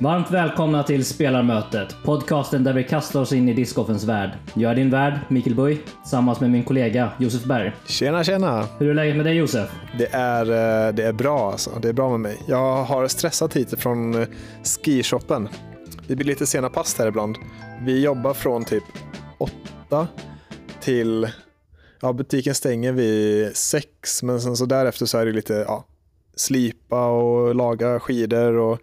Varmt välkomna till Spelarmötet, podcasten där vi kastar oss in i discgolfens värld. Jag är din värd, Mikael Buj, tillsammans med min kollega Josef Berg. Tjena, tjena! Hur är läget med dig Josef? Det är, eh, det är bra alltså. Det är bra med mig. Jag har stressat hit från eh, skishoppen. Det blir lite sena pass här ibland. Vi jobbar från typ åtta till... Ja, butiken stänger vid sex, men sen så därefter så är det lite ja, slipa och laga skidor och,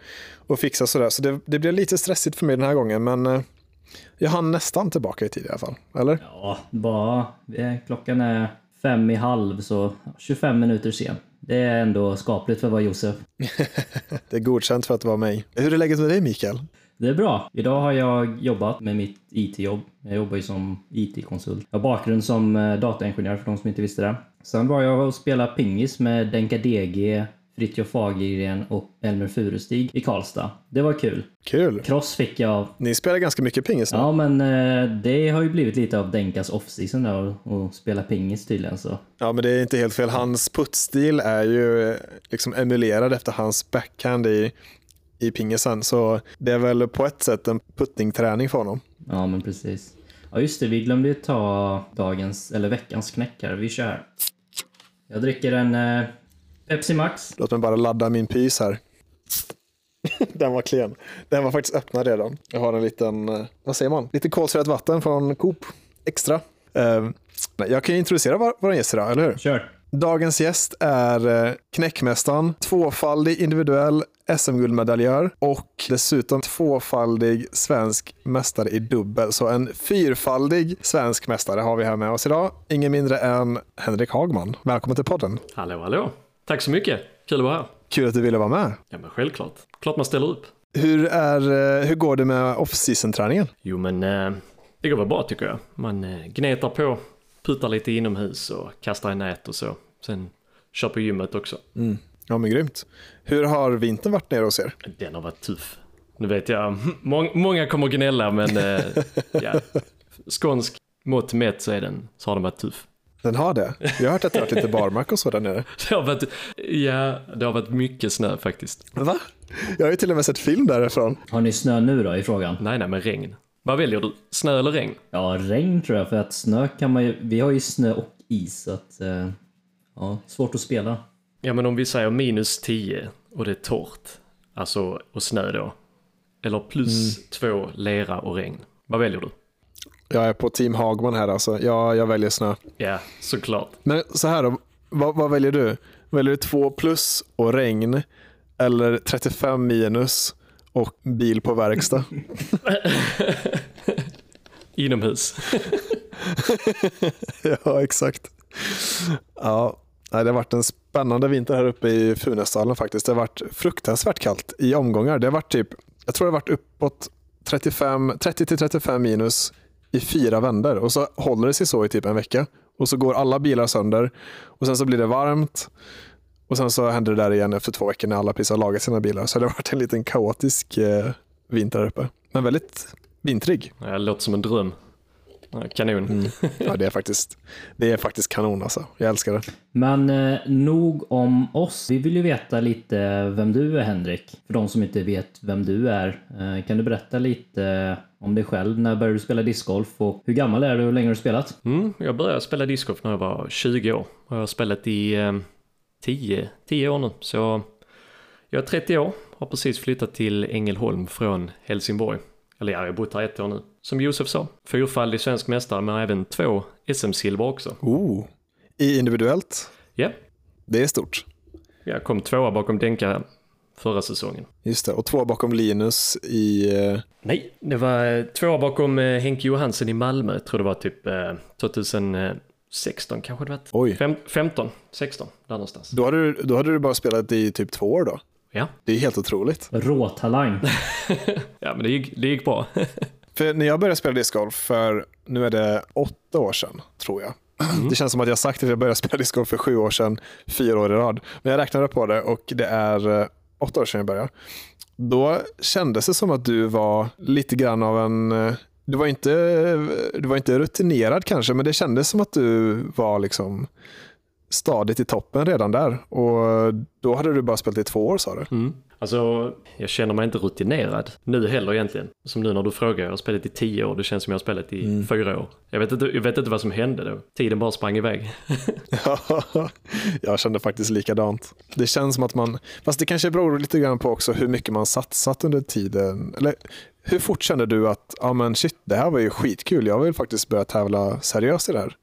och fixa sådär. Så det, det blev lite stressigt för mig den här gången, men eh, jag hann nästan tillbaka i tid i alla fall. Eller? Ja, bara... Klockan är fem i halv, så 25 minuter sen. Det är ändå skapligt för att vara Josef. det är godkänt för att vara mig. Hur är läget med dig Mikael? Det är bra. Idag har jag jobbat med mitt IT-jobb. Jag jobbar ju som IT-konsult. Jag har bakgrund som eh, dataingenjör för de som inte visste det. Sen var jag och spelade pingis med Denka DG, Fritiof Fagergren och Elmer Furustig i Karlstad. Det var kul. Kul. Cross fick jag. Ni spelar ganska mycket pingis nu. Ja, men eh, det har ju blivit lite av Denkas off-season där och spela pingis tydligen så. Ja, men det är inte helt fel. Hans puttstil är ju eh, liksom emulerad efter hans backhand i, i pingisen. Så det är väl på ett sätt en puttingträning för honom. Ja, men precis. Ja, just det. Vi glömde ju ta dagens, eller veckans knäck här. Vi kör. Jag dricker en eh, Pepsi Max. Låt mig bara ladda min pys här. Den var klen. Den var faktiskt öppnad redan. Jag har en liten, eh, vad säger man, lite kolsyrat vatten från Coop Extra. Uh, jag kan ju introducera vår, vår gäst idag, eller hur? Kör. Dagens gäst är eh, knäckmästaren, tvåfaldig individuell SM-guldmedaljör och dessutom tvåfaldig svensk mästare i dubbel. Så en fyrfaldig svensk mästare har vi här med oss idag. Ingen mindre än Henrik Hagman. Välkommen till podden. Hallå, hallå. Tack så mycket. Kul att vara här. Kul att du ville vara med. Ja, men självklart. Klart man ställer upp. Hur, är, eh, hur går det med off-season-träningen? Jo, men eh, det går väl bra tycker jag. Man gnetar på, puttar lite inomhus och kastar i nät och så. Sen kör på gymmet också. Mm. Ja, men grymt. Hur har vintern varit nere hos er? Den har varit tuff. Nu vet jag, må många kommer gnälla, men eh, ja, skånsk mått mätt så, är den, så har den varit tuff. Den har det? Jag har hört att det har varit lite barmark och så där nere. Det har varit, ja, det har varit mycket snö faktiskt. Va? Jag har ju till och med sett film därifrån. Har ni snö nu då i frågan? Nej, nej, men regn. Vad väljer du? Snö eller regn? Ja, regn tror jag, för att snö kan man ju, vi har ju snö och is, så att, eh, ja, svårt att spela. Ja, men om vi säger minus 10 och det är torrt, alltså, och snö då, eller plus mm. lera och regn. Vad väljer du? Jag är på team Hagman här alltså. Ja, jag väljer snö. Ja, såklart. Men så här då, vad, vad väljer du? Väljer du 2 plus och regn eller 35 minus och bil på verkstad? Inomhus. ja, exakt. Ja, det har varit en spännande vinter här uppe i Funäsdalen faktiskt. Det har varit fruktansvärt kallt i omgångar. Det har varit typ, jag tror det har varit uppåt 30-35 minus i fyra vändor och så håller det sig så i typ en vecka. Och så går alla bilar sönder och sen så blir det varmt och sen så händer det där igen efter två veckor när alla precis har lagat sina bilar. Så det har varit en liten kaotisk eh, vinter här uppe. Men väldigt vintrig. Ja, det låter som en dröm. Kanon. Mm. Ja, det är, faktiskt, det är faktiskt kanon alltså. Jag älskar det. Men eh, nog om oss. Vi vill ju veta lite vem du är Henrik. För de som inte vet vem du är. Eh, kan du berätta lite om dig själv? När började du spela discgolf och hur gammal är du och hur länge har du spelat? Mm, jag började spela discgolf när jag var 20 år. Och jag har spelat i eh, 10, 10 år nu. Så jag är 30 år. Har precis flyttat till Ängelholm från Helsingborg. Eller ja, jag har bott här ett år nu. Som Josef sa, fyrfaldig svensk mästare men även två SM-silver också. Oh, i individuellt? Ja. Det är stort. Jag kom tvåa bakom Denka förra säsongen. Just det, och två bakom Linus i... Eh, Nej, det var eh, två bakom eh, Henke Johansen i Malmö. Jag tror det var typ 2016 kanske det var. Oj. Fem, 15, 16, där någonstans. Då hade, du, då hade du bara spelat i typ två år då? Ja. Det är helt otroligt. Råtalang. ja, men det gick, det gick bra. för när jag började spela discgolf för, nu är det åtta år sedan, tror jag. Mm. Det känns som att jag sagt att jag började spela discgolf för sju år sedan, fyra år i rad. Men jag räknade på det och det är åtta år sedan jag började. Då kändes det som att du var lite grann av en, du var inte, du var inte rutinerad kanske, men det kändes som att du var liksom stadigt i toppen redan där. Och då hade du bara spelat i två år sa du? Mm. Alltså, jag känner mig inte rutinerad nu heller egentligen. Som nu när du frågar, jag har spelat i tio år, det känns som jag har spelat i Mm. fyra år. Jag vet, inte, jag vet inte vad som hände då. Tiden bara sprang iväg. jag kände faktiskt likadant. Det känns som att man, fast det kanske beror lite grann på också hur mycket man satsat under tiden. Eller hur fort kände du att, ja men shit, det här var ju skitkul, jag vill faktiskt börja tävla seriöst i det här?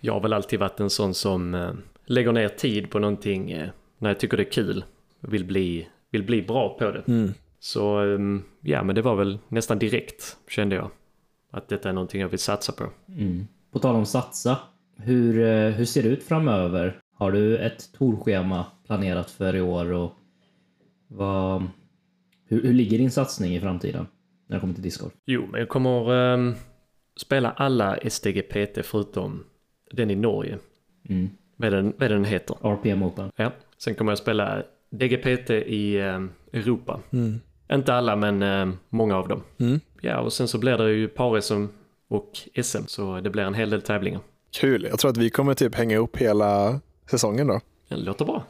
Jag har väl alltid varit en sån som eh, lägger ner tid på någonting eh, när jag tycker det är kul. Vill bli, vill bli bra på det. Mm. Så ehm, ja, men det var väl nästan direkt kände jag. Att detta är någonting jag vill satsa på. Mm. På tal om satsa. Hur, eh, hur ser det ut framöver? Har du ett torschema planerat för i år? Och vad, hur, hur ligger din satsning i framtiden? När det kommer till discgolf? Jo, men jag kommer ehm, spela alla STGPT förutom den i Norge. Mm. Vad är den, vad är den heter? RPM Open. Ja. Sen kommer jag spela DGPT i ehm, Europa. Mm. Inte alla, men ehm, många av dem. Mm. Ja, och sen så blir det ju par-SM och SM, så det blir en hel del tävlingar. Kul, jag tror att vi kommer typ hänga ihop hela säsongen då. Det låter bra.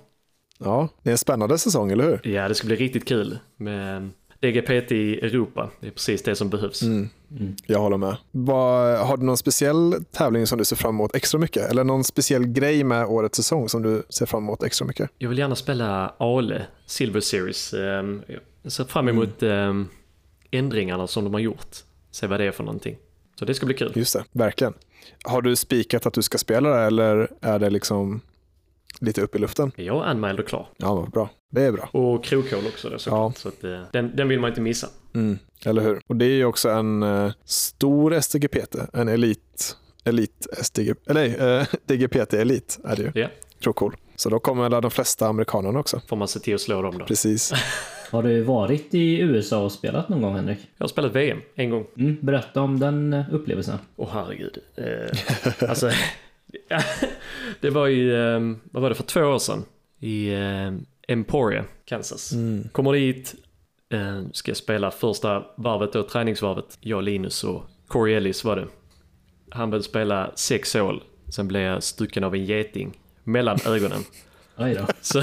Ja, det är en spännande säsong, eller hur? Ja, det ska bli riktigt kul med DGPT i Europa. Det är precis det som behövs. Mm. Mm. Jag håller med. Vad, har du någon speciell tävling som du ser fram emot extra mycket? Eller någon speciell grej med årets säsong som du ser fram emot extra mycket? Jag vill gärna spela Ale Silver Series. Ehm, Jag ser fram emot ehm, ändringarna som de har gjort. Se vad det är för någonting. Så det ska bli kul. Just det, verkligen. Har du spikat att du ska spela det eller är det liksom lite upp i luften? Jag är anmäld och klar. Ja, vad bra. Det är bra. Och krokål också då såklart. Så att, eh, den, den vill man inte missa. Mm, eller hur? Och det är ju också en eh, stor STGPT, en elit, elit STG, eller nej, eh, DGPT elit är det ju. Ja. Krokol. Så då kommer väl de flesta amerikanerna också. Får man se till att slå dem då. Precis. Har du varit i USA och spelat någon gång Henrik? Jag har spelat VM en gång. Mm, berätta om den upplevelsen. Åh herregud. Eh, alltså, det var ju, eh, vad var det, för två år sedan. I eh, Emporia, Kansas. Mm. Kommer dit, eh, ska spela första varvet då, träningsvarvet. Jag, Linus och Corey Ellis var det. Han började spela sex hål, sen blev jag stucken av en geting mellan ögonen. Aj då. Så,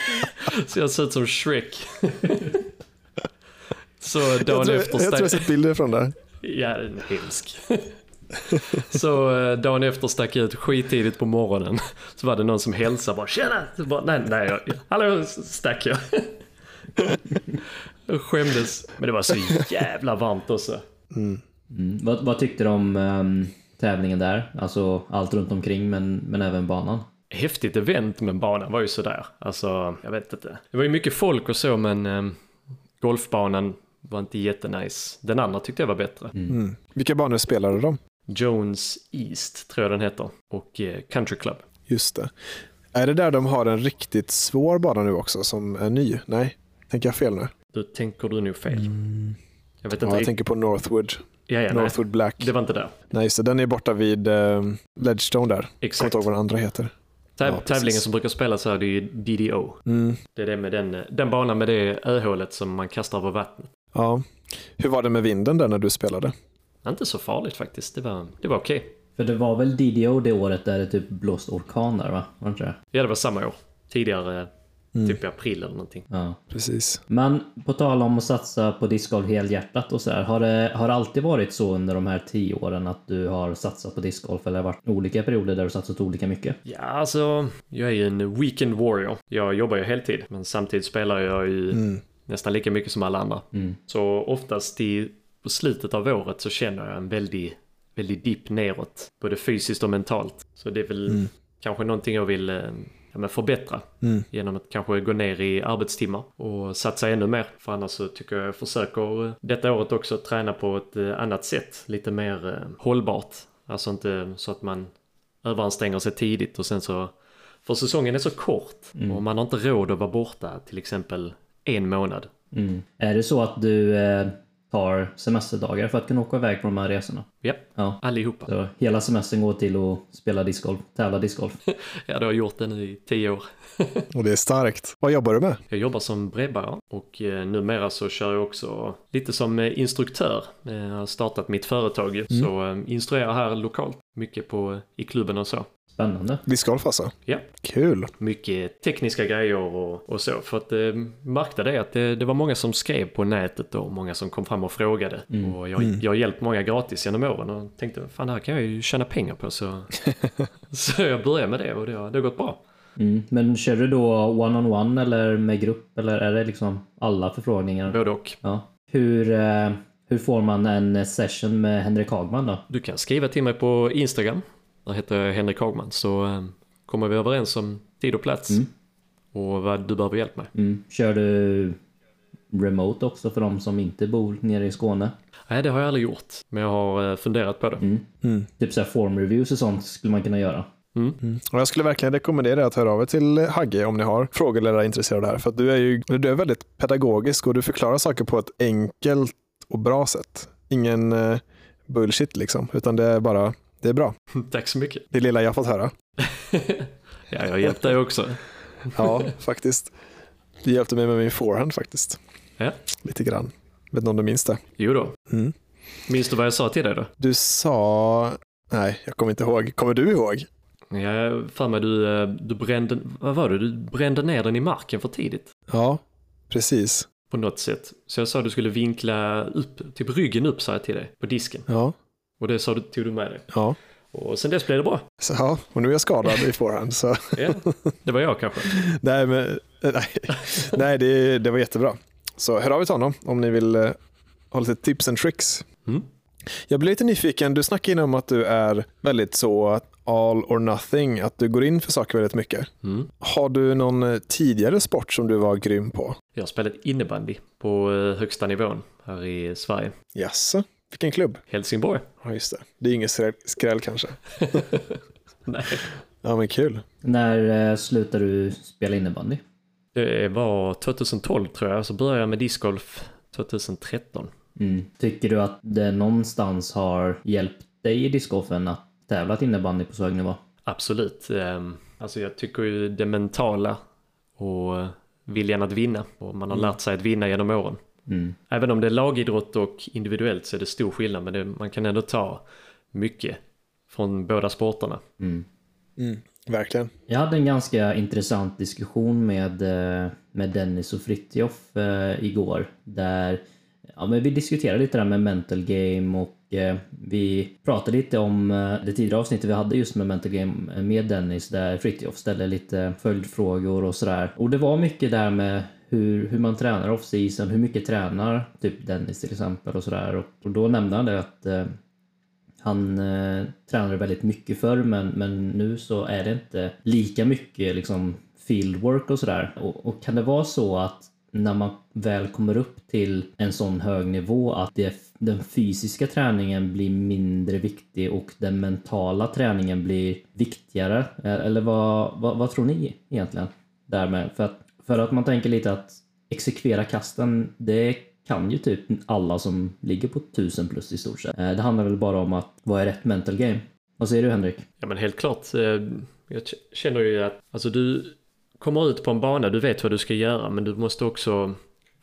så jag ser ut som Shrek. Så Jag dagen tror, efter jag tror jag stack, sett bilder från det. Ja, den är hemsk. Så eh, dagen efter stack jag ut skittidigt på morgonen. Så var det någon som hälsade bara “Tjena!” så bara, Nej, nej, jag, hallå, stack jag. Jag skämdes. Men det var så jävla varmt också. Mm. Vad, vad tyckte du om ehm, tävlingen där? Alltså allt runt omkring men, men även banan? Häftigt event men banan var ju sådär. Alltså, jag vet inte. Det var ju mycket folk och så men eh, golfbanan var inte jättenice. Den andra tyckte jag var bättre. Mm. Vilka banor spelade de? Jones East tror jag den heter. Och eh, Country Club. Just det. Är det där de har en riktigt svår bana nu också som är ny? Nej, tänker jag fel nu? Då tänker du nog fel. Jag vet inte. Ja, jag tänker på Northwood. ja, ja, nej. Northwood Black. Det var inte där. Nej, just det. Den är borta vid uh, Ledgestone där. Jag kommer Exakt. inte ihåg vad den andra heter. Täv- tävlingen som brukar spelas här det är ju DDO. Mm. Det är det med den, den banan med det öhålet som man kastar över vattnet. Ja. Hur var det med vinden där när du spelade? Inte så farligt faktiskt. Det var, det var okej. För det var väl DDO det året där det typ blåst orkan där va? Var det inte det? Ja, det var samma år. Tidigare, Mm. typ i april eller någonting. Ja. Precis. Men på tal om att satsa på discgolf helhjärtat och så här. Har det, har det alltid varit så under de här tio åren att du har satsat på discgolf? Eller har det varit olika perioder där du satsat olika mycket? Ja, alltså, jag är ju en weekend warrior. Jag jobbar ju heltid, men samtidigt spelar jag ju Mm. nästan lika mycket som alla andra. Mm. Så oftast i på slutet av året så känner jag en väldig, väldig dipp neråt. Både fysiskt och mentalt. Så det är väl Mm. kanske någonting jag vill eh, ja, förbättra. Mm. Genom att kanske gå ner i arbetstimmar och satsa ännu mer. För annars så tycker jag jag försöker eh, detta året också träna på ett eh, annat sätt. Lite mer hållbart. Alltså inte så att man överanstränger sig tidigt och sen så... För säsongen är så kort och man har inte råd att vara borta till exempel en månad. Mm. Är det så att du tar semesterdagar för att kunna åka iväg på de här resorna. Ja, Ja. allihopa. Så hela semestern går till att spela discgolf, tävla discgolf. Ja, du har gjort det nu i tio år. Och det är starkt. Vad jobbar du med? Jag jobbar som breddare och eh, numera så kör jag också lite som eh, instruktör. Eh, Jag har startat mitt företag ju, så eh, instruerar här lokalt. Mycket på, i klubben och så. Spännande. Discgolf alltså? Ja. Kul. Mycket tekniska grejer och, och så. För att eh, märkte det att det, det var många som skrev på nätet och många som kom fram och frågade. Och jag, jag har hjälpt många gratis genom åren och tänkte fan det här kan jag ju tjäna pengar på. Så, så jag började med det och det har, det har gått bra. Mm. Men kör du då one-on-one eller med grupp eller är det liksom alla förfrågningar? Både och. Ja. Hur, eh, hur får man en session med Henrik Hagman då? Du kan skriva till mig på Instagram. Där heter jag Henrik Hagman. Så eh, kommer vi överens om tid och plats. Mm. Och vad du behöver hjälp med. Mm. Kör du remote också för de som inte bor nere i Skåne? Nej, det har jag aldrig gjort. Men jag har eh, funderat på det. Mm. Mm. Typ såhär form reviews och sånt skulle man kunna göra. Mm. Och jag skulle verkligen rekommendera er att höra av er till Hagge om ni har frågor eller är intresserade här. För att du är ju du är väldigt pedagogisk och du förklarar saker på ett enkelt och bra sätt. Ingen eh, bullshit liksom, utan det är bara, det är bra. Tack så mycket. Det lilla jag fått höra. Ja, jag har hjälpt dig också. Ja, faktiskt. Det hjälpte mig med min forehand faktiskt. Ja. Lite grann. Vet inte om du minns det? Jo då. Mm. Minns du vad jag sa till dig då? Du sa... Nej, jag kommer inte ihåg. Kommer du ihåg? Jag för mig du, eh, du brände, vad var det? Du brände ner den i marken för tidigt. Ja, precis. På något sätt. Så jag sa att du skulle vinkla upp, typ ryggen upp sa jag till dig, på disken. Ja, Och det sa du, tog du med dig. ja. Och sen dess blev det bra. Så, ja. Och nu är jag skadad i forehand. Så. Ja, det var jag kanske. Nej, men, nej, nej det, det var jättebra. Så hör av er till honom om ni vill eh, ha lite tips and tricks. Mm. Jag blir lite nyfiken. Du snackade innan om att du är väldigt så all or nothing, att du går in för saker väldigt mycket. Mm. Har du någon eh, tidigare sport som du var grym på? Jag har spelat innebandy på eh, högsta nivån här i Sverige. Jaså? Vilken klubb? Helsingborg. Ja, just det. Det är ingen skräll, skräll kanske. Nej. Ja, men kul. När eh, slutar du spela innebandy? Det var 2012 tror jag, så började jag med discgolf 2013. Mm. Tycker du att det någonstans har hjälpt dig i discgolfen att tävla innebandy på så hög nivå? Absolut. Ehm, Alltså jag tycker ju det mentala och eh, viljan att vinna. Och man har lärt sig att vinna genom åren. Mm. Även om det är lagidrott och individuellt så är det stor skillnad. Men det, man kan ändå ta mycket från båda sporterna. Mm. Mm, verkligen. Jag hade en ganska intressant diskussion med, eh, med Dennis och Fritjof eh, igår. Där ja, men vi diskuterade lite där med mental game och eh, vi pratade lite om eh, det tidigare avsnittet vi hade just med mental game med Dennis där Fritjof ställde lite följdfrågor och sådär. Och det var mycket där med hur, hur man tränar off-season, hur mycket tränar typ Dennis till exempel och sådär. Och, och då nämnde han det att eh, han eh, tränade väldigt mycket förr men, men nu så är det inte lika mycket liksom fieldwork och sådär. Och, och kan det vara så att när man väl kommer upp till en sån hög nivå att det, den fysiska träningen blir mindre viktig och den mentala träningen blir viktigare? Eller vad, vad, vad tror ni egentligen? Därmed? För att, för att man tänker lite att exekvera kasten, det kan ju typ alla som ligger på 1000 plus i stort sett. Eh, Det handlar väl bara om att vad är rätt mental game? Vad säger du Henrik? Ja men helt klart. eh, Jag känner ju att alltså du kommer ut på en bana, du vet vad du ska göra men du måste också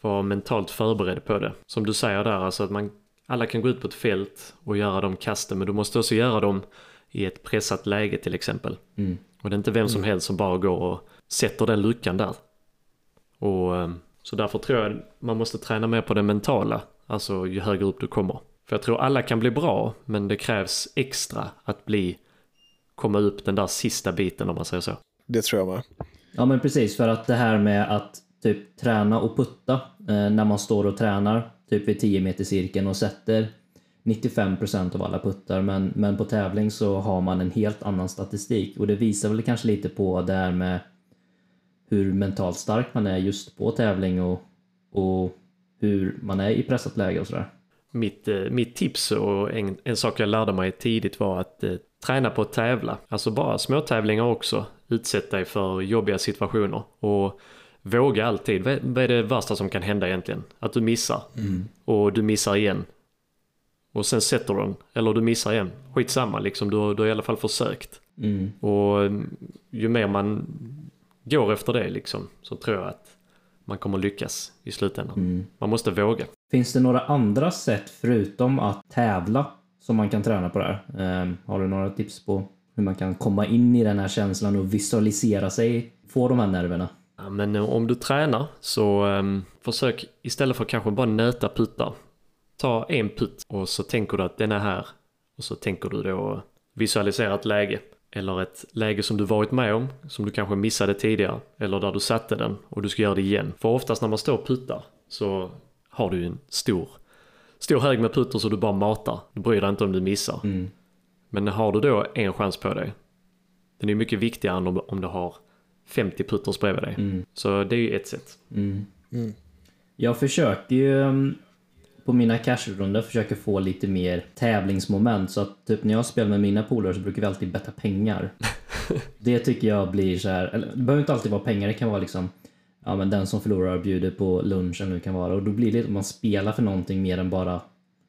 vara mentalt förberedd på det. Som du säger där, alltså att man, alla kan gå ut på ett fält och göra de kasten men du måste också göra dem i ett pressat läge till exempel. Mm. Och det är inte vem som helst som bara går och sätter den luckan där. Och eh, så därför tror jag man måste träna mer på det mentala, alltså ju högre upp du kommer. För jag tror alla kan bli bra, men det krävs extra att bli, komma upp den där sista biten om man säger så. Det tror jag med. Ja men precis, för att det här med att typ träna och putta eh, när man står och tränar typ vid 10 meter cirkeln och sätter 95% av alla puttar men, men på tävling så har man en helt annan statistik och det visar väl kanske lite på det här med hur mentalt stark man är just på tävling och, och hur man är i pressat läge och sådär. Mitt, eh, mitt tips och en, en sak jag lärde mig tidigt var att eh, träna på att tävla. Alltså bara små tävlingar också. Utsätt dig för jobbiga situationer. Och våga alltid. Vad vad är det värsta som kan hända egentligen? Att du missar. Och du missar igen. Och sen sätter du den. Eller du missar igen. Skitsamma liksom, du, du har i alla fall försökt. Mm. Och mm, ju mer man går efter det liksom, så tror jag att man kommer lyckas i slutändan. Mm. Man måste våga. Finns det några andra sätt förutom att tävla som man kan träna på det här? Ehm, har du några tips på hur man kan komma in i den här känslan och visualisera sig, få de här nerverna? Ja, men eh, om du tränar så ehm, försök istället för kanske bara nöta puttar. Ta en putt och så tänker du att den är här. Och så tänker du då visualisera ett läge. Eller ett läge som du varit med om, som du kanske missade tidigare. Eller där du satte den och du ska göra det igen. För oftast när man står och puttar så har du ju en stor, stor hög med putter så du bara matar. Du bryr dig inte om du missar. Mm. Men har du då en chans på dig. Den är mycket viktigare än om, om du har 50 putters bredvid dig. Mm. Så det är ju ett sätt. Mm. Jag försöker ju um, på mina cashrundor försöker få lite mer tävlingsmoment så att typ när jag spelar med mina polare så brukar vi alltid betta pengar. det tycker jag blir så här, eller det behöver inte alltid vara pengar, det kan vara liksom Ja men den som förlorar bjuder på lunch eller nu kan vara och då blir det att man spelar för någonting mer än bara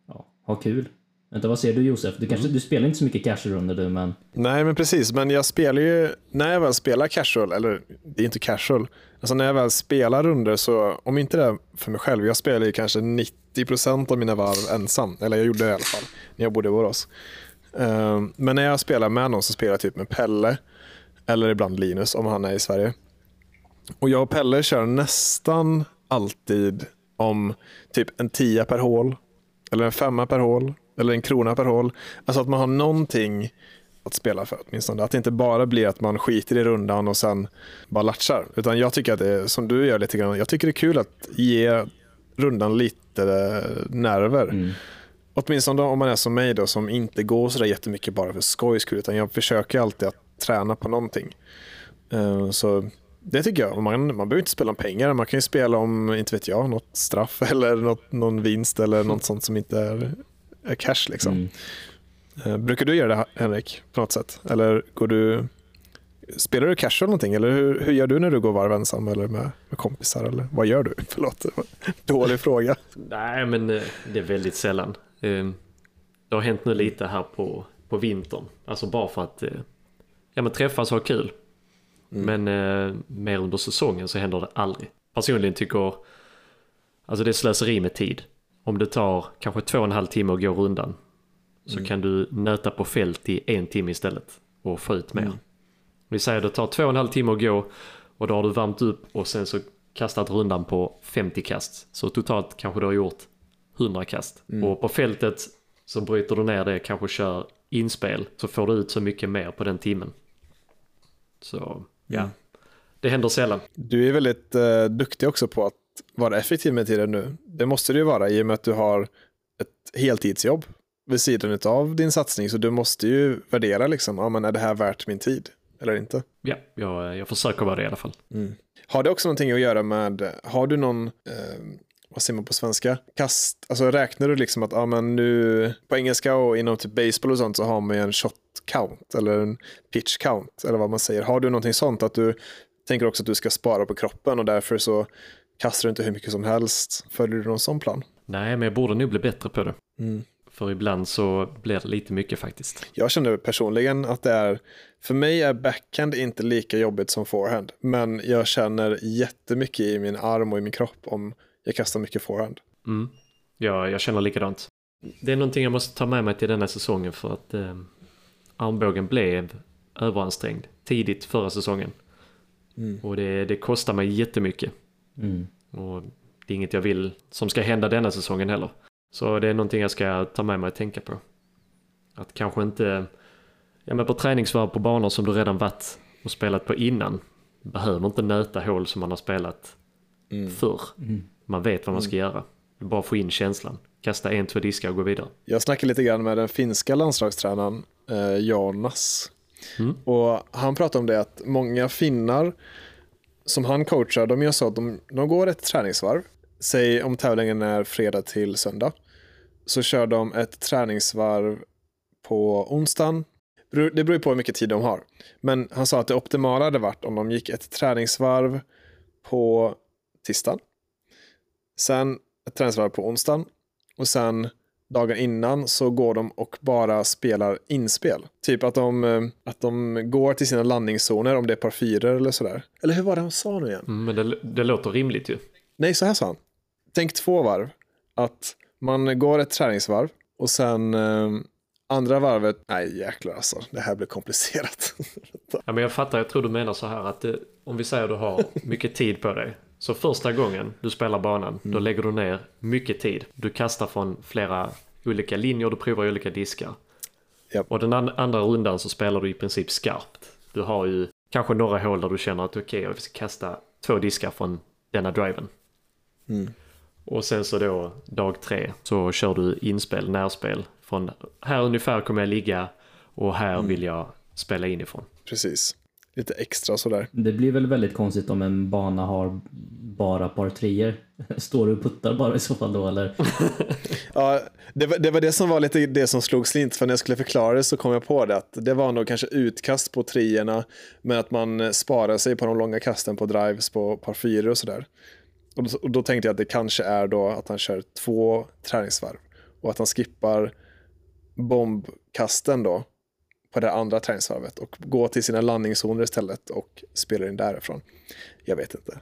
ja, ha kul. Vänta vad säger du Josef? Du, kanske, du spelar inte så mycket cashrundor du men Nej, men precis. Men jag spelar ju, när jag väl spelar casual, eller det är inte casual, alltså när jag väl spelar runder så, om inte det är för mig själv, jag spelar ju kanske 90% av mina varv ensam. Eller jag gjorde det i alla fall, när jag bodde i Borås. Ehm, Men när jag spelar med någon så spelar jag typ med Pelle, eller ibland Linus om han är i Sverige. Och jag och Pelle kör nästan alltid om typ en tia per hål, eller en femma per hål, eller en krona per hål. Alltså att man har någonting att spela för åtminstone. Att det inte bara blir att man skiter i rundan och sen bara latchar. Utan jag tycker att det är som du gör lite grann. Jag tycker det är kul att ge rundan lite nerver. mm. Åtminstone om man är som mig då som inte går så där jättemycket bara för skojs skull. Utan jag försöker alltid att träna på någonting. Eh, Så det tycker jag. Man, man behöver inte spela om pengar. Man kan ju spela om, inte vet jag, något straff eller något, någon vinst eller något sånt som inte är cash. Liksom. Mm. Eh, Brukar du göra det Henrik, på något sätt? Eller går du, spelar du cash eller någonting? Eller hur, hur gör du när du går varv ensam eller med, med kompisar? Eller vad gör du? Förlåt, dålig fråga. Nej, men eh, det är väldigt sällan. Eh, Det har hänt nu lite här på, på vintern. Alltså bara för att eh, ja, men träffas och ha kul. Men eh, mer under säsongen så händer det aldrig. Personligen tycker alltså det är slöseri med tid. Om det tar kanske två och en halv timme att gå rundan så kan du nöta på fält i en timme istället och få ut mer. Vi säger att det tar två och en halv timme att gå och då har du värmt upp och sen så kastat rundan på 50 kast. Så totalt kanske du har gjort 100 kast. Och på fältet så bryter du ner det, kanske kör inspel, så får du ut så mycket mer på den timmen. Så ja, det händer sällan. Du är väldigt eh, duktig också på att vara effektiv med tiden nu. Det måste du ju vara i och med att du har ett heltidsjobb vid sidan av din satsning. Så du måste ju värdera liksom, ja, men är det här värt min tid eller inte? Ja, jag, jag försöker vara det i alla fall. Har det också någonting att göra med, har du någon, eh, vad säger man på svenska, kast, alltså räknar du liksom att, ja men nu, på engelska och inom typ baseball och sånt så har man ju en shot count eller en pitch count eller vad man säger. Har du någonting sånt att du tänker också att du ska spara på kroppen och därför så kastar du inte hur mycket som helst. Följer du någon sån plan? Nej, men jag borde nog bli bättre på det. För ibland så blir det lite mycket faktiskt. Jag känner personligen att det är, för mig är backhand inte lika jobbigt som forehand. Men jag känner jättemycket i min arm och i min kropp om jag kastar mycket forehand. Mm. Ja, jag känner likadant. Det är någonting jag måste ta med mig till denna säsongen för att eh, armbågen blev överansträngd tidigt förra säsongen. Och det, det kostar mig jättemycket. Mm. Och det är inget jag vill som ska hända denna säsongen heller. Så det är någonting jag ska ta med mig och tänka på. Att kanske inte, ja men på träningsvarv på banor som du redan varit och spelat på innan. Behöver inte nöta hål som man har spelat förr. Man vet vad man ska göra. Det är Bara få in känslan. Kasta en, två diskar och gå vidare. Jag snackade lite grann med den finska landslagstränaren eh, Jonas. Och han pratade om det att många finnar som han coachar, de gör så att de, de går ett träningsvarv. Säg om tävlingen är fredag till söndag. Så kör de ett träningsvarv på onsdagen. Det beror ju på hur mycket tid de har. Men han sa att det optimala hade varit om de gick ett träningsvarv på tisdagen. Sen ett träningsvarv på onsdagen. Och sen dagen innan så går de och bara spelar inspel. Typ att de, eh, att de går till sina landningszoner om det är par fyror eller sådär. Eller hur var det han sa nu igen? Mm, Men det, det låter rimligt ju. Nej, så här sa han. Tänk två varv. Att man går ett träningsvarv och sen eh, andra varvet, nej jäklar alltså, det här blir komplicerat. Ja, men jag fattar, jag tror du menar så här att det, om vi säger att du har mycket tid på dig. Så första gången du spelar banan, då lägger du ner mycket tid. Du kastar från flera olika linjer, du provar olika diskar. Japp. Och den an- andra rundan så spelar du i princip skarpt. Du har ju kanske några hål där du känner att okej, jag ska kasta två diskar från denna driven. Och sen så då dag tre så kör du inspel, närspel. Från här ungefär kommer jag ligga och här vill jag spela inifrån. Precis. Lite extra sådär. Det blir väl väldigt konstigt om en bana har bara par treor. Står du och puttar bara i så fall då eller? Ja, det var, det var det som var lite det som slog slint, för när jag skulle förklara det så kom jag på det att det var nog kanske utkast på treorna, men att man sparar sig på de långa kasten på drives på par fyror och sådär. Och då, och då tänkte jag att det kanske är då att han kör två träningsvarv och att han skippar bombkasten då på det andra träningsvarvet och går till sina landningszoner istället och spelar in därifrån. Jag vet inte.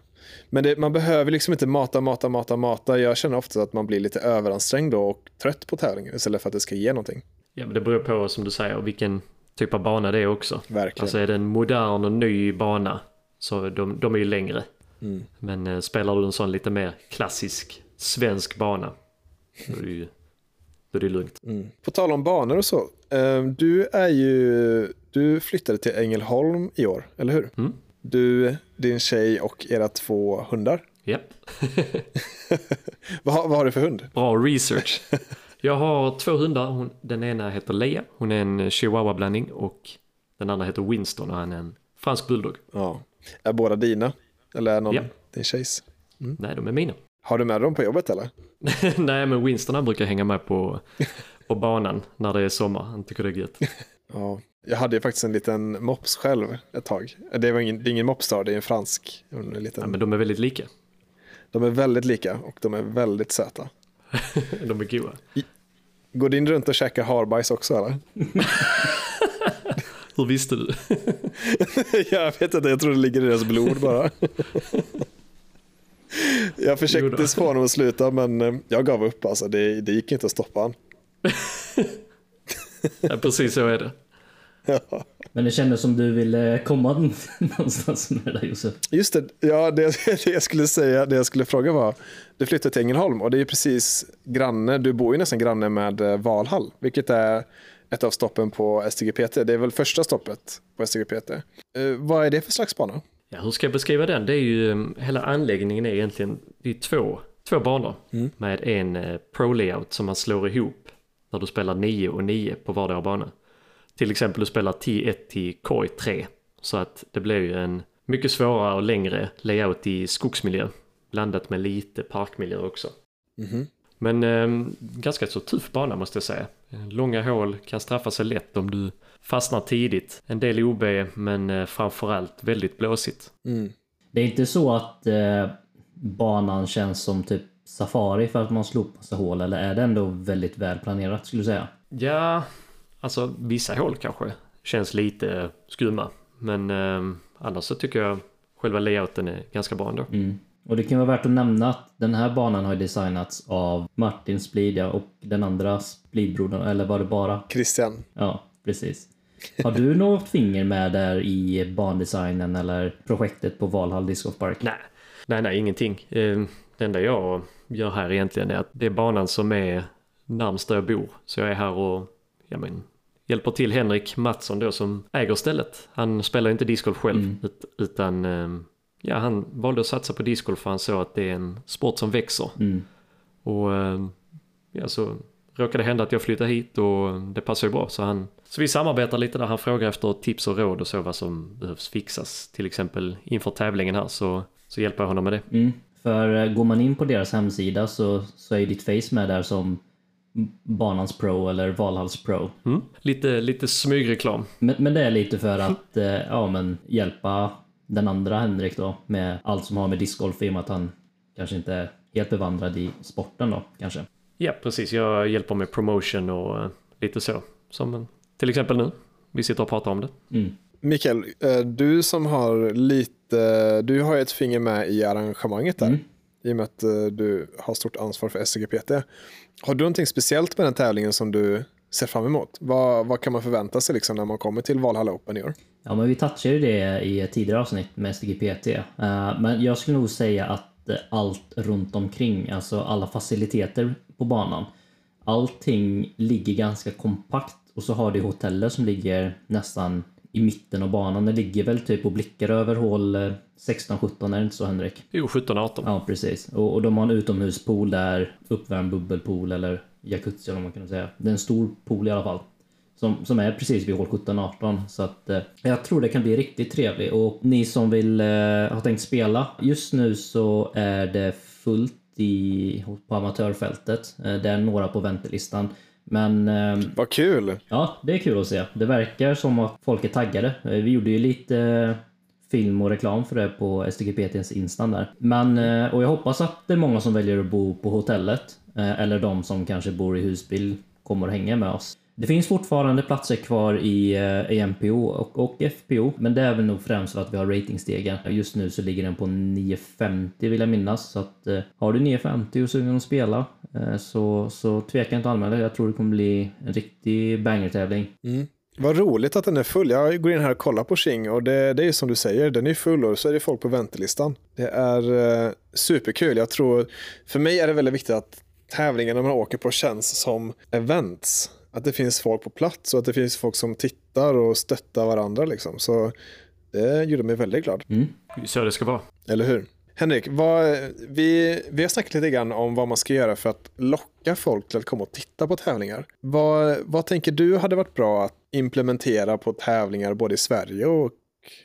Men det, man behöver liksom inte mata, mata, mata, mata. Jag känner ofta att man blir lite överansträngd då och trött på tävlingen istället för att det ska ge någonting. Ja, men det beror på som du säger vilken typ av bana det är också. Verkligen. Alltså är det en modern och ny bana så de, de är ju längre. Mm. Men eh, spelar du en sån lite mer klassisk svensk bana då är det ju är det lugnt. På tal om banor och så. eh, Du är ju, du flyttade till Ängelholm i år, eller hur? Mm. Du, din tjej och era två hundar. Japp, Vad, har- vad har du för hund? bra research. Jag har två hundar. Den ena heter Leia. Hon är en chihuahua-blandning och den andra heter Winston och han är en fransk bulldog. Ja. Är båda dina? Eller är någon Ja. din tjejs? Nej, de är mina. Har du med dem på jobbet eller? Nej, men Winston han brukar hänga med på, på banan när det är sommar. Han tycker det är gött. Ja. Jag hade ju faktiskt en liten mops själv ett tag. Det, var ingen, det är ingen mops då, det är en fransk. En liten. Ja, men de är väldigt lika. De är väldigt lika och de är väldigt söta. De är goa. Går din runt och käkar harbajs också eller? Hur visste du? jag vet inte, jag tror det ligger i deras blod bara. Jag försökte få honom att sluta men eh, jag gav upp alltså. Det, det gick inte att stoppa han. Ja, precis så är det. Men det kändes som du ville komma någonstans med det där Josef. Just det, ja, det, det jag skulle säga, det jag skulle fråga var, du flyttade till Ängelholm och det är ju precis granne, du bor ju nästan granne med eh, Valhall, vilket är ett av stoppen på STGPT. Det är väl första stoppet på STGPT. Eh, vad är det för slags bana? Ja, hur ska jag beskriva den? Det är ju, um, hela anläggningen är egentligen, det är två, två banor med en eh, pro-layout som man slår ihop när du spelar 9 och 9 på vardera bana. Till exempel du spelar T1 till Koi 3 så att det blir ju en mycket svårare och längre layout i skogsmiljö blandat med lite parkmiljö också. Men eh, ganska så tuff bana måste jag säga. Långa hål kan straffa sig lätt om du fastnar tidigt. En del OB men eh, framförallt väldigt blåsigt. Det är inte så att eh, banan känns som typ Safari för att man slår upp massa hål eller är det ändå väldigt väl planerat skulle du säga? Ja, alltså vissa hål kanske känns lite skumma. Men eh, annars så tycker jag själva layouten är ganska bra ändå. Mm. Och det kan vara värt att nämna att den här banan har designats av Martin Splid och den andra Splidbrodern, eller var det bara? Christian? Ja, precis. Har du något finger med där i bandesignen eller projektet på Valhall Disc Golf Park? Nej, nej, nej, ingenting. Eh, det enda jag gör här egentligen är att det är banan som är närmst där jag bor. Så jag är här och ja, men, hjälper till Henrik Mattsson då som äger stället. Han spelar inte discgolf själv ut, utan eh, ja, han valde att satsa på discgolf för han såg att det är en sport som växer. Mm. Och eh, ja, så råkade det hända att jag flyttade hit och det passar ju bra. Så, han, så vi samarbetar lite där. Han frågar efter tips och råd och så vad som behövs fixas. Till exempel inför tävlingen här så, så hjälper jag honom med det. Mm. För eh, går man in på deras hemsida så, så är ditt face med där som Banans Pro eller Valhalls Pro. Mm. Lite, lite smygreklam. Men, men det är lite för att eh, ja, men hjälpa den andra Henrik då med allt som har med discgolf i och med att han kanske inte är helt bevandrad i sporten då kanske. Ja, precis. Jag hjälper med promotion och eh, lite så. Som till exempel nu. Vi sitter och pratar om det. Mm. Mikael, eh, du som har lite, du har ju ett finger med i arrangemanget där. Mm. I och med att eh, du har stort ansvar för SCGPT. Har du någonting speciellt med den tävlingen som du ser fram emot? Vad, vad kan man förvänta sig liksom när man kommer till Valhalla Open i år? Ja, men vi touchade det i ett tidigare avsnitt med STGPT. Uh, men jag skulle nog säga att eh, allt runt omkring, alltså alla faciliteter på banan, allting ligger ganska kompakt och så har du hoteller som ligger nästan i mitten av banan. Det ligger väl typ och blickar över hål eh, 16-17, är det inte så Henrik? Jo, 17-18. Ja, precis. Och, och de har en utomhuspool där, uppvärmd bubbelpool eller jacuzzi om man kan säga. Det är en stor pool i alla fall. Som, som är precis vid hål 17-18. Så att eh, jag tror det kan bli riktigt trevligt. Och ni som vill eh, ha tänkt spela. Just nu så är det fullt i, på amatörfältet. Eh, det är några på väntelistan. Men eh, Vad kul! Ja, det är kul att se. Det verkar som att folk är taggade. Eh, Vi gjorde ju lite eh, film och reklam för det på STGPTs instan där. Men, eh, och jag hoppas att det är många som väljer att bo på hotellet. Eller de som kanske bor i husbil kommer att hänga med oss. Det finns fortfarande platser kvar i, eh, i MPO och, och FPO, men det är väl nog främst för att vi har ratingstegen. Just nu så ligger den på 950 vill jag minnas, så att eh, har du 950 och sugen att spela eh, så, så tveka inte att anmäla dig. Jag tror det kommer bli en riktig banger-tävling. Mm. Vad roligt att den är full. Jag går in här och kollar på Xing och det, det är som du säger, den är full och så är det folk på väntelistan. Det är eh, superkul. Jag tror, för mig är det väldigt viktigt att tävlingarna man åker på känns som events. Att det finns folk på plats och att det finns folk som tittar och stöttar varandra. Liksom. Så det gjorde mig väldigt glad. Mm. Så det ska vara. Eller hur? Henrik, vad, vi, vi har snackat lite grann om vad man ska göra för att locka folk till att komma och titta på tävlingar. Vad, vad tänker du hade varit bra att implementera på tävlingar både i Sverige och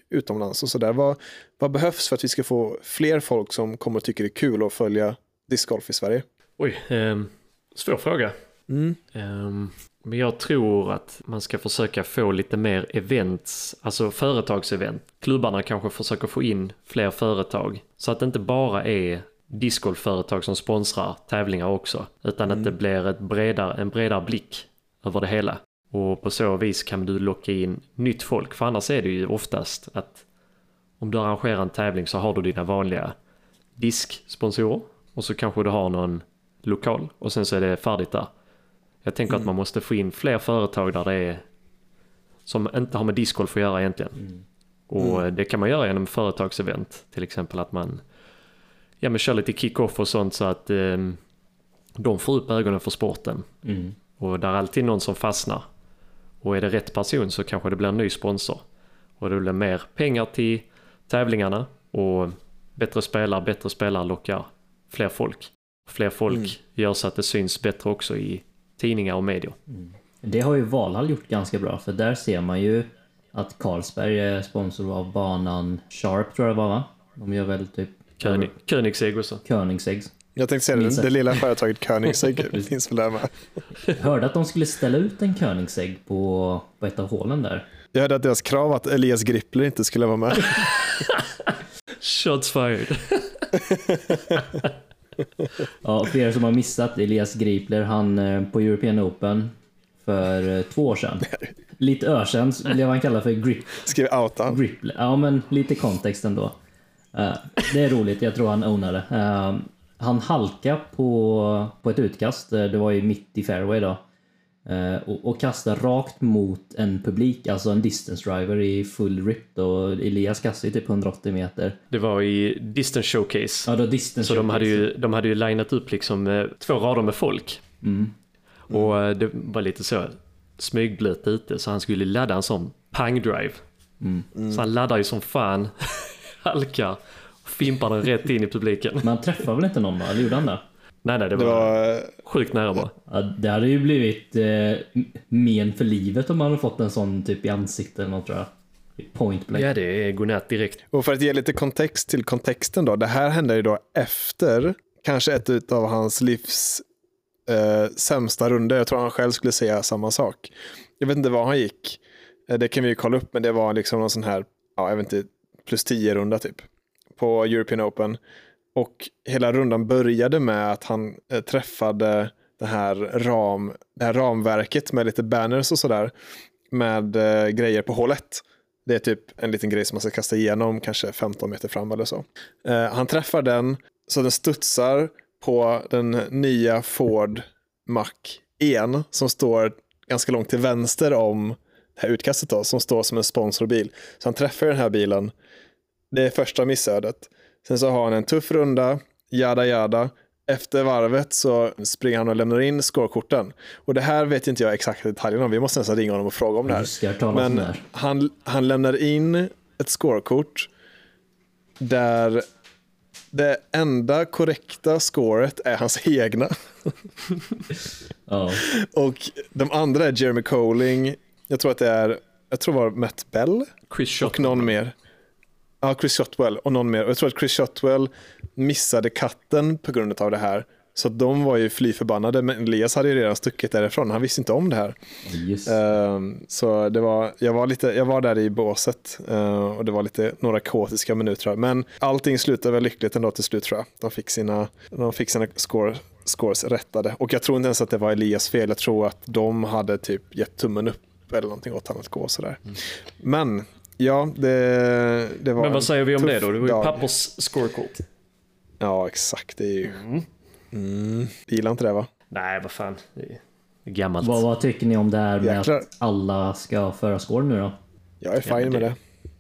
utomlands och sådär? Vad, vad behövs för att vi ska få fler folk som kommer och tycker det är kul att följa discgolf i Sverige? Oj, ehm, svår fråga. Mm. Ehm, men jag tror att man ska försöka få lite mer events, alltså företagsevent. Klubbarna kanske försöker få in fler företag. Så att det inte bara är discgolfföretag som sponsrar tävlingar också. Utan att det blir ett bredare, en bredare blick över det hela. Och på så vis kan du locka in nytt folk. För annars är det ju oftast att om du arrangerar en tävling så har du dina vanliga disksponsorer. Och så kanske du har någon lokal och sen så är det färdigt där. Jag tänker att man måste få in fler företag där det är som inte har med discgolf att göra egentligen. Och det kan man göra genom företagsevent. Till exempel att man ja, men kör lite kick-off och sånt så att eh, de får upp ögonen för sporten. Mm. Och där är alltid någon som fastnar. Och är det rätt person så kanske det blir en ny sponsor. Och det blir mer pengar till tävlingarna och bättre spelare, bättre spelare lockar fler folk. Fler folk Mm. gör så att det syns bättre också i tidningar och medier. Det har ju Valhall gjort ganska bra för där ser man ju att Carlsberg är sponsor av banan Sharp tror jag det var va? De gör väl typ König, Königsegg också. Koenigsegg. Jag tänkte säga det, det lilla företaget Koenigsegg finns väl där med. Jag hörde att de skulle ställa ut en Koenigsegg på, på ett av hålen där. Jag hörde att deras krav att Elias Grippler inte skulle vara med. Shots fired. Ja, för er som har missat Elias Gripler, han eh, på European Open för eh, två år sedan. Lite år sedan blev han kallad för grip, Skrev outa. Gripler. Ja, men lite kontext ändå. Eh, det är roligt, jag tror han ownar det. Eh, han halkade på, på ett utkast, det var ju mitt i fairway då. Eh, och, och kastade rakt mot en publik, alltså en distance driver i full rip och Elias kastade ju typ 180 meter. Det var i Distance Showcase. Ja, då distance Så de hade, showcase. ju, de hade ju linat upp liksom eh, två rader med folk. Mm. Och eh, det var lite så smygblöt ute så han skulle ladda en sån pang-drive. Mm. Så han laddar ju som fan, halkar och fimpar den rätt in i publiken. Men han träffade väl inte någon då? Eller gjorde han det? Nej nej, det Det var, var, sjukt nära bara. Ja, det hade ju blivit eh, men för livet om man hade fått en sån typ i ansiktet eller något tror jag. Point blank. Ja det är godnatt direkt. och för att ge lite kontext till kontexten då. Det här hände ju då efter kanske ett av hans livs eh, sämsta runder. Jag tror han själv skulle säga samma sak. Jag vet inte var han gick. Eh, det kan vi ju kolla upp, men det var liksom någon sån här, ja, jag vet inte, plus 10 runda typ på European Open. Och hela rundan började med att han eh, träffade det här, ram, det här ramverket med lite banners och sådär med eh, grejer på hålet. Det är typ en liten grej som man ska kasta igenom, kanske 15 meter fram eller så. Eh, han träffar den så den studsar på den nya Ford Mac 1 som står ganska långt till vänster om det här utkastet då, som står som en sponsorbil. Så han träffar den här bilen. Det är första missödet. Sen så har han en tuff runda, jada jada. Efter varvet så springer han och lämnar in scorekorten. Och det här vet inte jag exakt detaljerna om. Vi måste nästan ringa honom och fråga om det här. Det, Men han, han lämnar in ett scorekort där det enda korrekta scoret är hans egna. Ja. Och de andra är Jeremy Coling, jag tror att det är, jag tror det var Matt Bell Chris och någon mer. Ja, Chris Shotwell och någon mer. Jag tror att Chris Shotwell missade katten på grund av det här. Så de var ju fly förbannade, men Elias hade ju redan stuckit därifrån. Han visste inte om det här. Just. Ehm, så det var, jag, var lite, jag var där i båset eh, och det var lite några kaotiska minuter. Men allting slutade väl lyckligt ändå till slut tror jag. De fick sina, de fick sina score, scores rättade. Och jag tror inte ens att det var Elias fel. Jag tror att de hade typ gett tummen upp eller någonting åt honom att gå sådär. Men ja, det, det var Men en vad säger vi om det då? Det var ju dag. pappers scorekort. Ja, exakt. Det är ju... Mm. Gillar inte det va? Nej, vad fan. Det är gammalt. Vad, vad tycker ni om det här med Jäklar. att alla ska föra score nu då? Jag är fine men med det- det.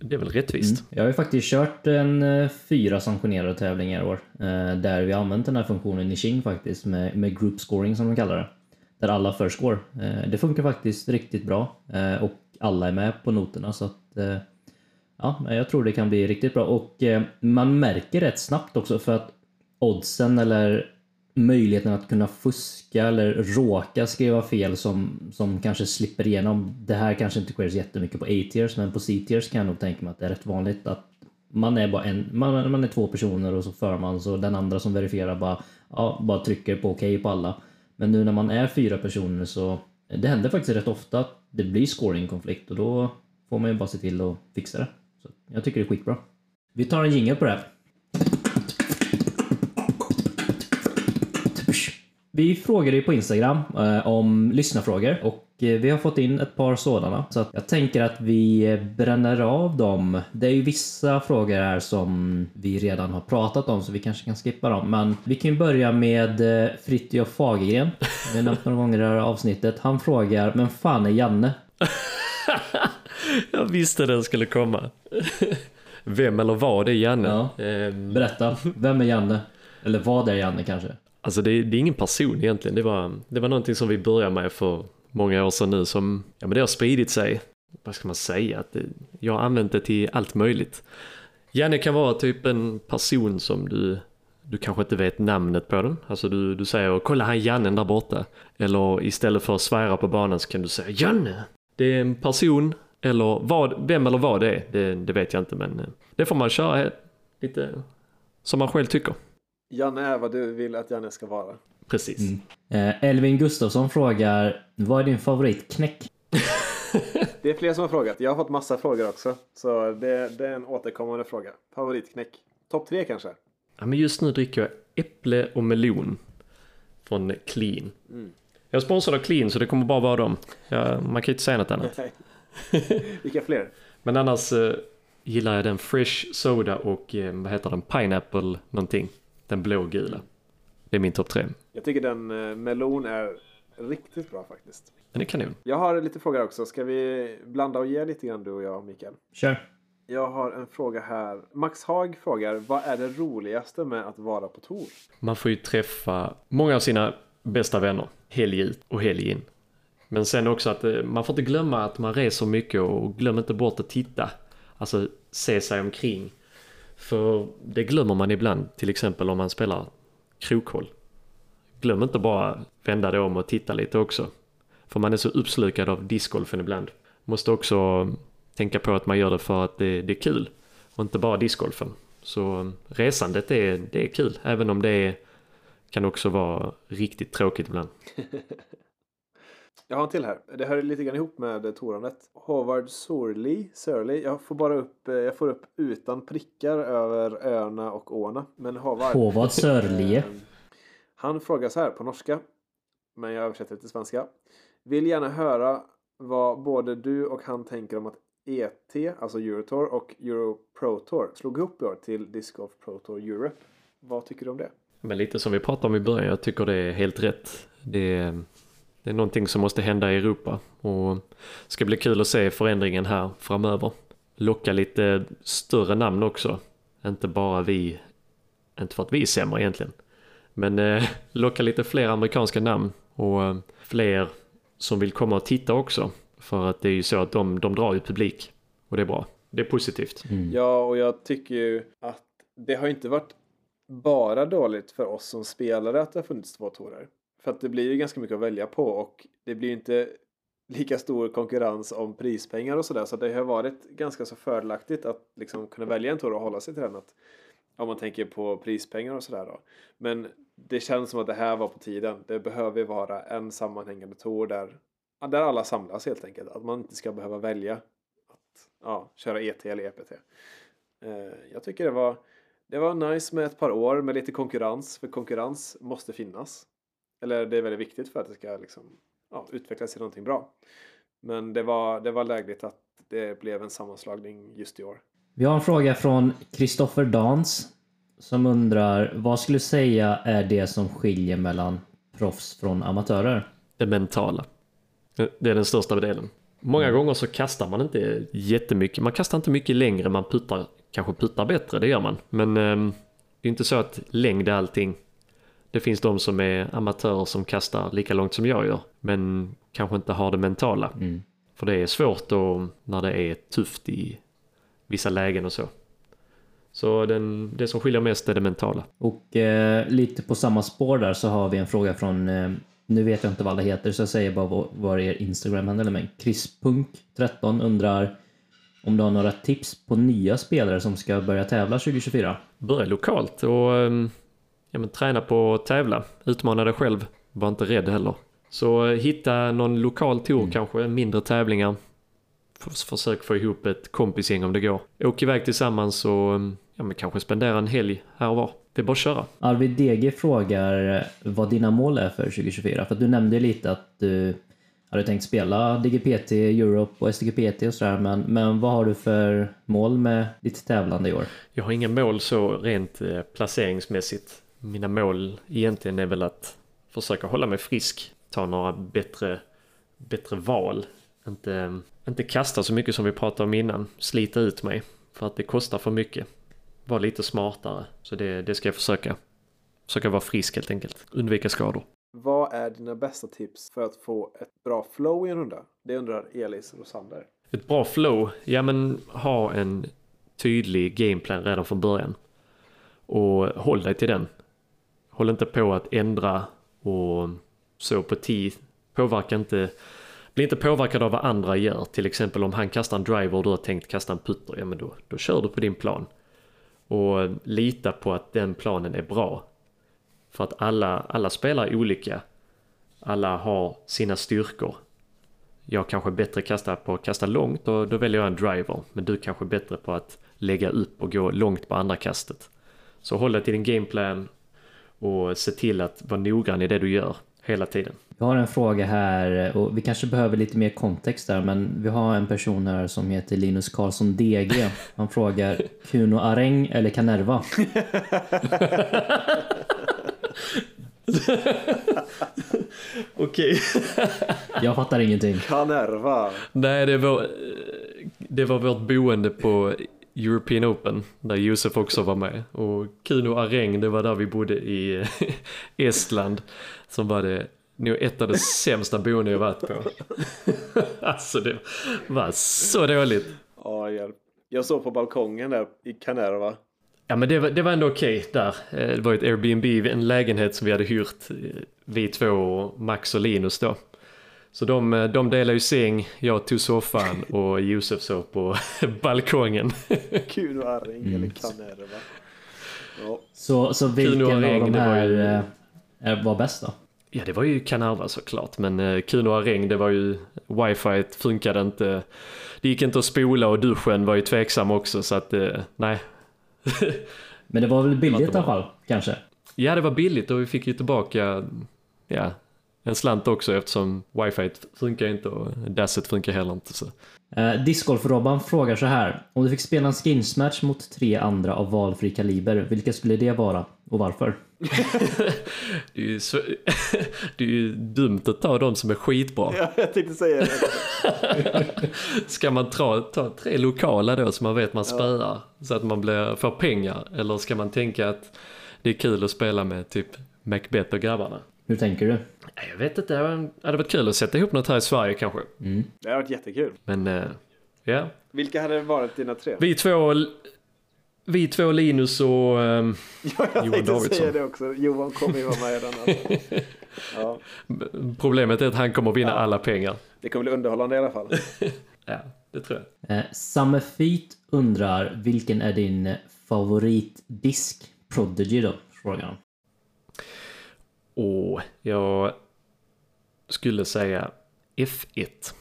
Det är väl rättvist? Jag har ju faktiskt kört en eh, fyra sanktionerade tävlingar i år. eh, Där vi har använt den här funktionen i Qing faktiskt med, med group scoring som de kallar det. Där alla för score. Eh, Det funkar faktiskt riktigt bra och alla är med på noterna så att Ja, jag tror det kan bli riktigt bra och eh, man märker rätt snabbt också för att oddsen eller möjligheten att kunna fuska eller råka skriva fel som, som kanske slipper igenom. Det här kanske inte sker så jättemycket på A-tiers men på C-tiers kan jag nog tänka mig att det är rätt vanligt att man är bara en, man, man är två personer och så för man så den andra som verifierar bara, ja, bara trycker på okej på alla. Men nu när man är fyra personer så det händer faktiskt rätt ofta att det blir scoring-konflikt och då får man ju bara se till att fixa det. Så jag tycker det är skitbra. Vi tar en jingel på det här. Vi frågade ju på Instagram eh, om lyssnarfrågor och eh, vi har fått in ett par sådana. Så att jag tänker att vi bränner av dem. Det är ju vissa frågor här som vi redan har pratat om så vi kanske kan skippa dem. Men vi kan ju börja med eh, Fritiof Fagergren. Vi har nämnt några gånger i det här avsnittet. Han frågar, men fan är Janne? Jag visste den skulle komma. Vem eller vad är Janne? Ja. Ehm, Berätta, vem är Janne? Eller vad är Janne kanske? Alltså det, det är ingen person egentligen. Det var, det var någonting som vi började med för många år sedan nu som, ja men det har spridit sig. Vad ska man säga? Att det, jag har använt det till allt möjligt. Janne kan vara typ en person som du, du kanske inte vet namnet på den. Alltså du, du säger kolla han Jannen där borta. Eller istället för att svära på banan så kan du säga Janne. Det är en person eller vad, vem eller vad det är. Det, det vet jag inte men eh, det får man köra helt, lite som man själv tycker. Janne är vad du vill att Janne ska vara. Precis. Eh, Elvin Gustafsson frågar, vad är din favoritknäck? Det är fler som har frågat. Jag har fått massa frågor också. Så det, det är en återkommande fråga. Favoritknäck? Topp tre kanske? Ja, men just nu dricker jag äpple och melon från Clean. Jag är sponsrad av Clean så det kommer bara vara dem. Ja, man kan ju inte säga något annat. Vilka fler? Men annars eh, gillar jag den Fresh Soda och eh, vad heter den? Pineapple någonting. Den blågula. Det är min topp tre. Jag tycker den eh, melon är riktigt bra faktiskt. Den är kanon. Jag har lite frågor också. Ska vi blanda och ge lite grann du och jag Mikael? Kör. Jag har en fråga här. Max Haag frågar vad är det roligaste med att vara på tour? Man får ju träffa många av sina bästa vänner. Helg ut och helg in. Men sen också att eh, man får inte glömma att man reser mycket och glöm inte bort att titta. Alltså se sig omkring. För det glömmer man ibland, till exempel om man spelar krokhåll. Glöm inte bara vända dig om och titta lite också. För man är så uppslukad av discgolfen ibland. Måste också tänka på att man gör det för att det, det är kul. Och inte bara discgolfen. Så resandet är, det är kul, även om det är, kan också vara riktigt tråkigt ibland. Jag har en till här. Det hör lite grann ihop med torandet. Howard Sorley, Surley. Jag får bara upp, eh, jag får upp utan prickar över öarna och åarna. Men Howard. Håvard Sörlie. Eh, Han frågar så här på norska. Men jag översätter det till svenska. Vill gärna höra vad både du och han tänker om att ET, alltså Eurotour och Euro Pro Tour slog ihop i år till Disc Golf Pro Tour Europe. Vad tycker du om det? Men lite som vi pratade om i början, jag tycker det är helt rätt. Det är, det är någonting som måste hända i Europa och det ska bli kul att se förändringen här framöver. Locka lite större namn också, inte bara vi, inte för att vi är sämre egentligen, men eh, locka lite fler amerikanska namn och eh, fler som vill komma och titta också. För att det är ju så att de, de drar ju publik och det är bra. Det är positivt. Mm. Ja, och jag tycker ju att det har inte varit bara dåligt för oss som spelare att det har funnits två torer. För att det blir ju ganska mycket att välja på och det blir ju inte lika stor konkurrens om prispengar och sådär. Så det har varit ganska så fördelaktigt att liksom kunna välja en tour och hålla sig till den. Att, om man tänker på prispengar och sådär då. Men det känns som att det här var på tiden. Det behöver vara en sammanhängande tour där, där alla samlas helt enkelt. Att man inte ska behöva välja att ja, köra ET eller EPT. Eh, jag tycker det var, det var nice med ett par år med lite konkurrens. För konkurrens måste finnas. Eller det är väldigt viktigt för att det ska liksom, ja, utvecklas till någonting bra. Men det var, det var lägligt att det blev en sammanslagning just i år. Vi har en fråga från Kristoffer Dans som undrar vad skulle du säga är det som skiljer mellan proffs från amatörer? det mentala. Det är den största delen. Många gånger så kastar man inte jättemycket. Man kastar inte mycket längre, man puttar, kanske puttar bättre, det gör man. Men eh, det är inte så att längd är allting. Det finns de som är amatörer som kastar lika långt som jag gör, men kanske inte har det mentala. Mm. För det är svårt då när det är tufft i vissa lägen och så. Så den, det som skiljer mest är det mentala. Och eh, lite på samma spår där så har vi en fråga från, eh, nu vet jag inte vad alla heter så jag säger bara vad, vad er Instagram handlar med. Krispunk13 undrar om du har några tips på nya spelare som ska börja tävla 2024? Börja lokalt och ehm, ja, men, träna på att tävla. Utmana dig själv. Var inte rädd heller. Så eh, hitta någon lokal tour kanske, mindre tävlingar. Försök få ihop ett kompisgäng om det går. Åk iväg tillsammans och ehm, ja, men kanske spendera en helg här och var. Det är bara att köra. Arvid DG frågar eh, vad dina mål är för 2024. För att du nämnde lite att du hade tänkt spela DGPT, Europe och SDGPT och sådär. Men, men vad har du för mål med ditt tävlande i år? Jag har inga mål så rent eh, placeringsmässigt. Mina mål egentligen är väl att försöka hålla mig frisk. Ta några bättre, bättre val. Inte, inte kasta så mycket som vi pratade om innan. Slita ut mig. För att det kostar för mycket. Var lite smartare. Så det, det ska jag försöka. Försöka vara frisk helt enkelt. Undvika skador. Vad är dina bästa tips för att få ett bra flow i en runda? Det undrar Elis Rosander. Ett bra flow, ja men ha en tydlig gameplan redan från början. Och håll dig till den. Håll inte på att ändra och så på tid. Påverka inte, bli inte påverkad av vad andra gör. Till exempel om han kastar en driver och du har tänkt kasta en putter, ja men då, då kör du på din plan. Och lita på att den planen är bra. För att alla, alla spelar olika. Alla har sina styrkor. Jag kanske är bättre kasta på att kasta långt och då väljer jag en driver. Men du kanske är bättre på att lägga upp och gå långt på andra kastet. Så håll dig till din gameplan och se till att vara noggrann i det du gör hela tiden. Vi har en fråga här och vi kanske behöver lite mer kontext där men vi har en person här som heter Linus Karlsson DG. Han frågar Kuno Areng eller Canerva? Okej. Jag fattar ingenting. Kanerva. Nej, det var, det var vårt boende på European Open där Josef också var med. Och Kuno Areng, det var där vi bodde i Estland. Som var det nog ett av de sämsta boenden jag varit på. alltså det var så dåligt. Ja, hjälp. Jag såg på balkongen där i Kanerva. Ja men det var, det var ändå okej där. Eh, Det var ett Airbnb, en lägenhet som vi hade hyrt, eh, vi två och Max och Linus då. Så de, eh, de delade ju säng, jag tog soffan och Josef sov på balkongen. Kuno Arring eller Kanerva. Ja. Så, så vilken Kuno av de det var här ju- eh, var bäst då? Ja, det var ju Kanarva såklart, men eh, Kuno Areng, det var ju, wifi funkade inte. Det gick inte att spola och duschen var ju tveksam också, så att nej. Men det var väl billigt i alla fall, kanske? Ja, det var billigt och vi fick ju tillbaka, ja, en slant också eftersom wifi funkar inte och dasset funkar heller inte. Så. Eh, Discgolf-Robban frågar så här. Om du fick spela en skinsmatch mot tre andra av valfri kaliber, vilka skulle det vara och varför? Det är ju, så, det är ju dumt att ta de som är skitbra. Ja, jag tänkte säga det. Ska man ta, ta tre lokala då som man vet man spöar så att man blir, får pengar? Eller ska man tänka att det är kul att spela med typ Macbeth och grabbarna? Hur tänker du? Nej, Jag vet inte, det hade varit kul att sätta ihop något här i Sverige kanske. Det har varit jättekul. Men eh, ja, Vilka hade varit dina tre? vi två, vi två Linus och ehm, Ja, jag Johan tänkte Davidsson. säga det också. Johan kommer ju vara med den. Alltså. Ja, problemet är att han kommer vinna alla pengar. det kommer bli underhållande i alla fall. Ja, det tror jag. Eh, Summer Feet undrar vilken är din favoritdisk? Prodigy då, frågar han. Och jag skulle säga F1.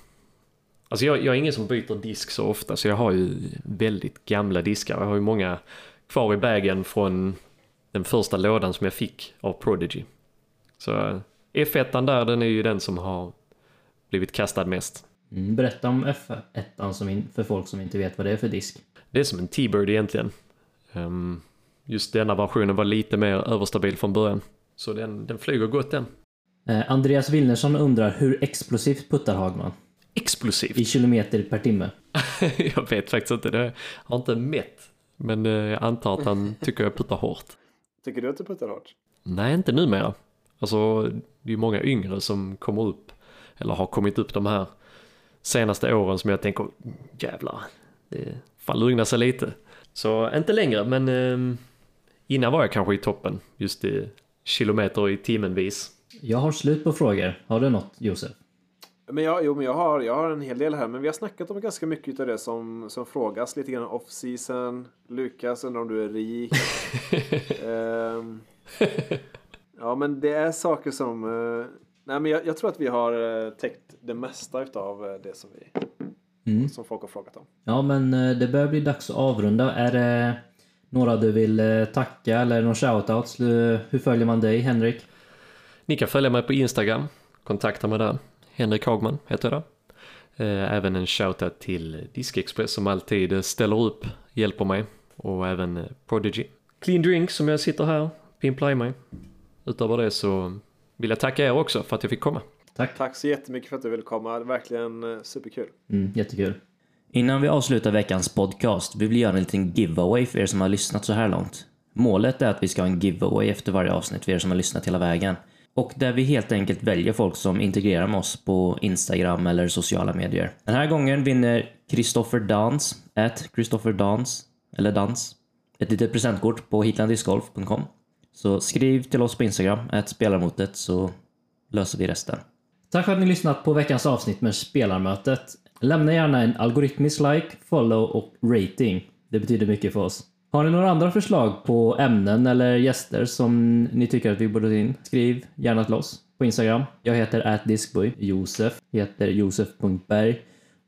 Alltså jag, jag är ingen som byter disk så ofta så jag har ju väldigt gamla diskar. Jag har ju många kvar i bagen från den första lådan som jag fick av Prodigy. Så eh, F1 där den är ju den som har blivit kastad mest. Mm, berätta om F1 som in, för folk som inte vet vad det är för disk. Det är som en T-Bird egentligen. Ehm, just denna versionen var lite mer överstabil från början. Så den, den flyger gott den. Eh, Andreas Wilnersson undrar hur explosivt puttar Hagman? Explosivt. I kilometer per timme. jag vet faktiskt inte, det har inte mätt. Men eh, jag antar att han tycker jag puttar hårt. Tycker du att du puttar hårt? Nej, inte numera. Alltså, det är ju många yngre som kommer upp, eller har kommit upp de här senaste åren som jag tänker, jävlar, det fan lugna sig lite. Så inte längre, men eh, innan var jag kanske i toppen, just i kilometer i timmenvis. Jag har slut på frågor. Har du något Josef? Men jag, jo, men jag har, jag har en hel del här. Men vi har snackat om ganska mycket av det som, som frågas. Lite grann off-season. Lukas undrar om du är rik. Ehm, ja, men det är saker som... eh, nej, men jag, jag tror att vi har eh, täckt det mesta av det som, vi, Mm. som folk har frågat om. Ja, men eh, det börjar bli dags att avrunda. Är det några du vill eh, tacka eller någon shoutouts? Du- Hur följer man dig, Henrik? Ni kan följa mig på Instagram, kontakta mig där. Henrik Hagman heter jag där. Eh, Även en shoutout till Diskexpress som alltid eh, ställer upp, hjälper mig. Och även Prodigy. Clean Drink som jag sitter här, pimplar i mig. Utöver det så vill jag tacka er också för att jag fick komma. Tack. Tack så jättemycket för att du ville komma. Verkligen superkul. Mm, jättekul. Innan vi avslutar veckans podcast vill vi göra en liten giveaway för er som har lyssnat så här långt. Målet är att vi ska ha en giveaway efter varje avsnitt för er som har lyssnat hela vägen. Och där vi helt enkelt väljer folk som integrerar med oss på Instagram eller sociala medier. Den här gången vinner Christopher Dans, at Christopher Dans, eller Dans, ett litet presentkort på hitlandiscgolf.com. Så skriv till oss på Instagram, at spelarmotet, så löser vi resten. Tack för att ni lyssnat på veckans avsnitt med Spelarmötet. Lämna gärna en algoritmisk like, follow och rating. Det betyder mycket för oss. Har ni några andra förslag på ämnen eller gäster som ni tycker att vi borde ta in? Skriv gärna till oss på Instagram. Jag heter atdiskboy. Josef heter josef.berg.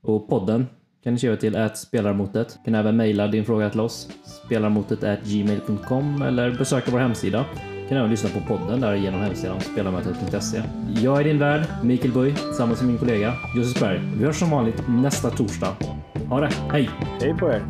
Och podden kan ni skriva till spelarmotet. kan även mejla din fråga till oss. Spelarmotet gmail.com eller besöka vår hemsida kan även lyssna på podden där genom hemsidan spelarmötet.se. Jag är din värd, Mikael Böj, tillsammans med min kollega Josef Berg. Vi hörs som vanligt nästa torsdag. Ha det, hej! Hej på er!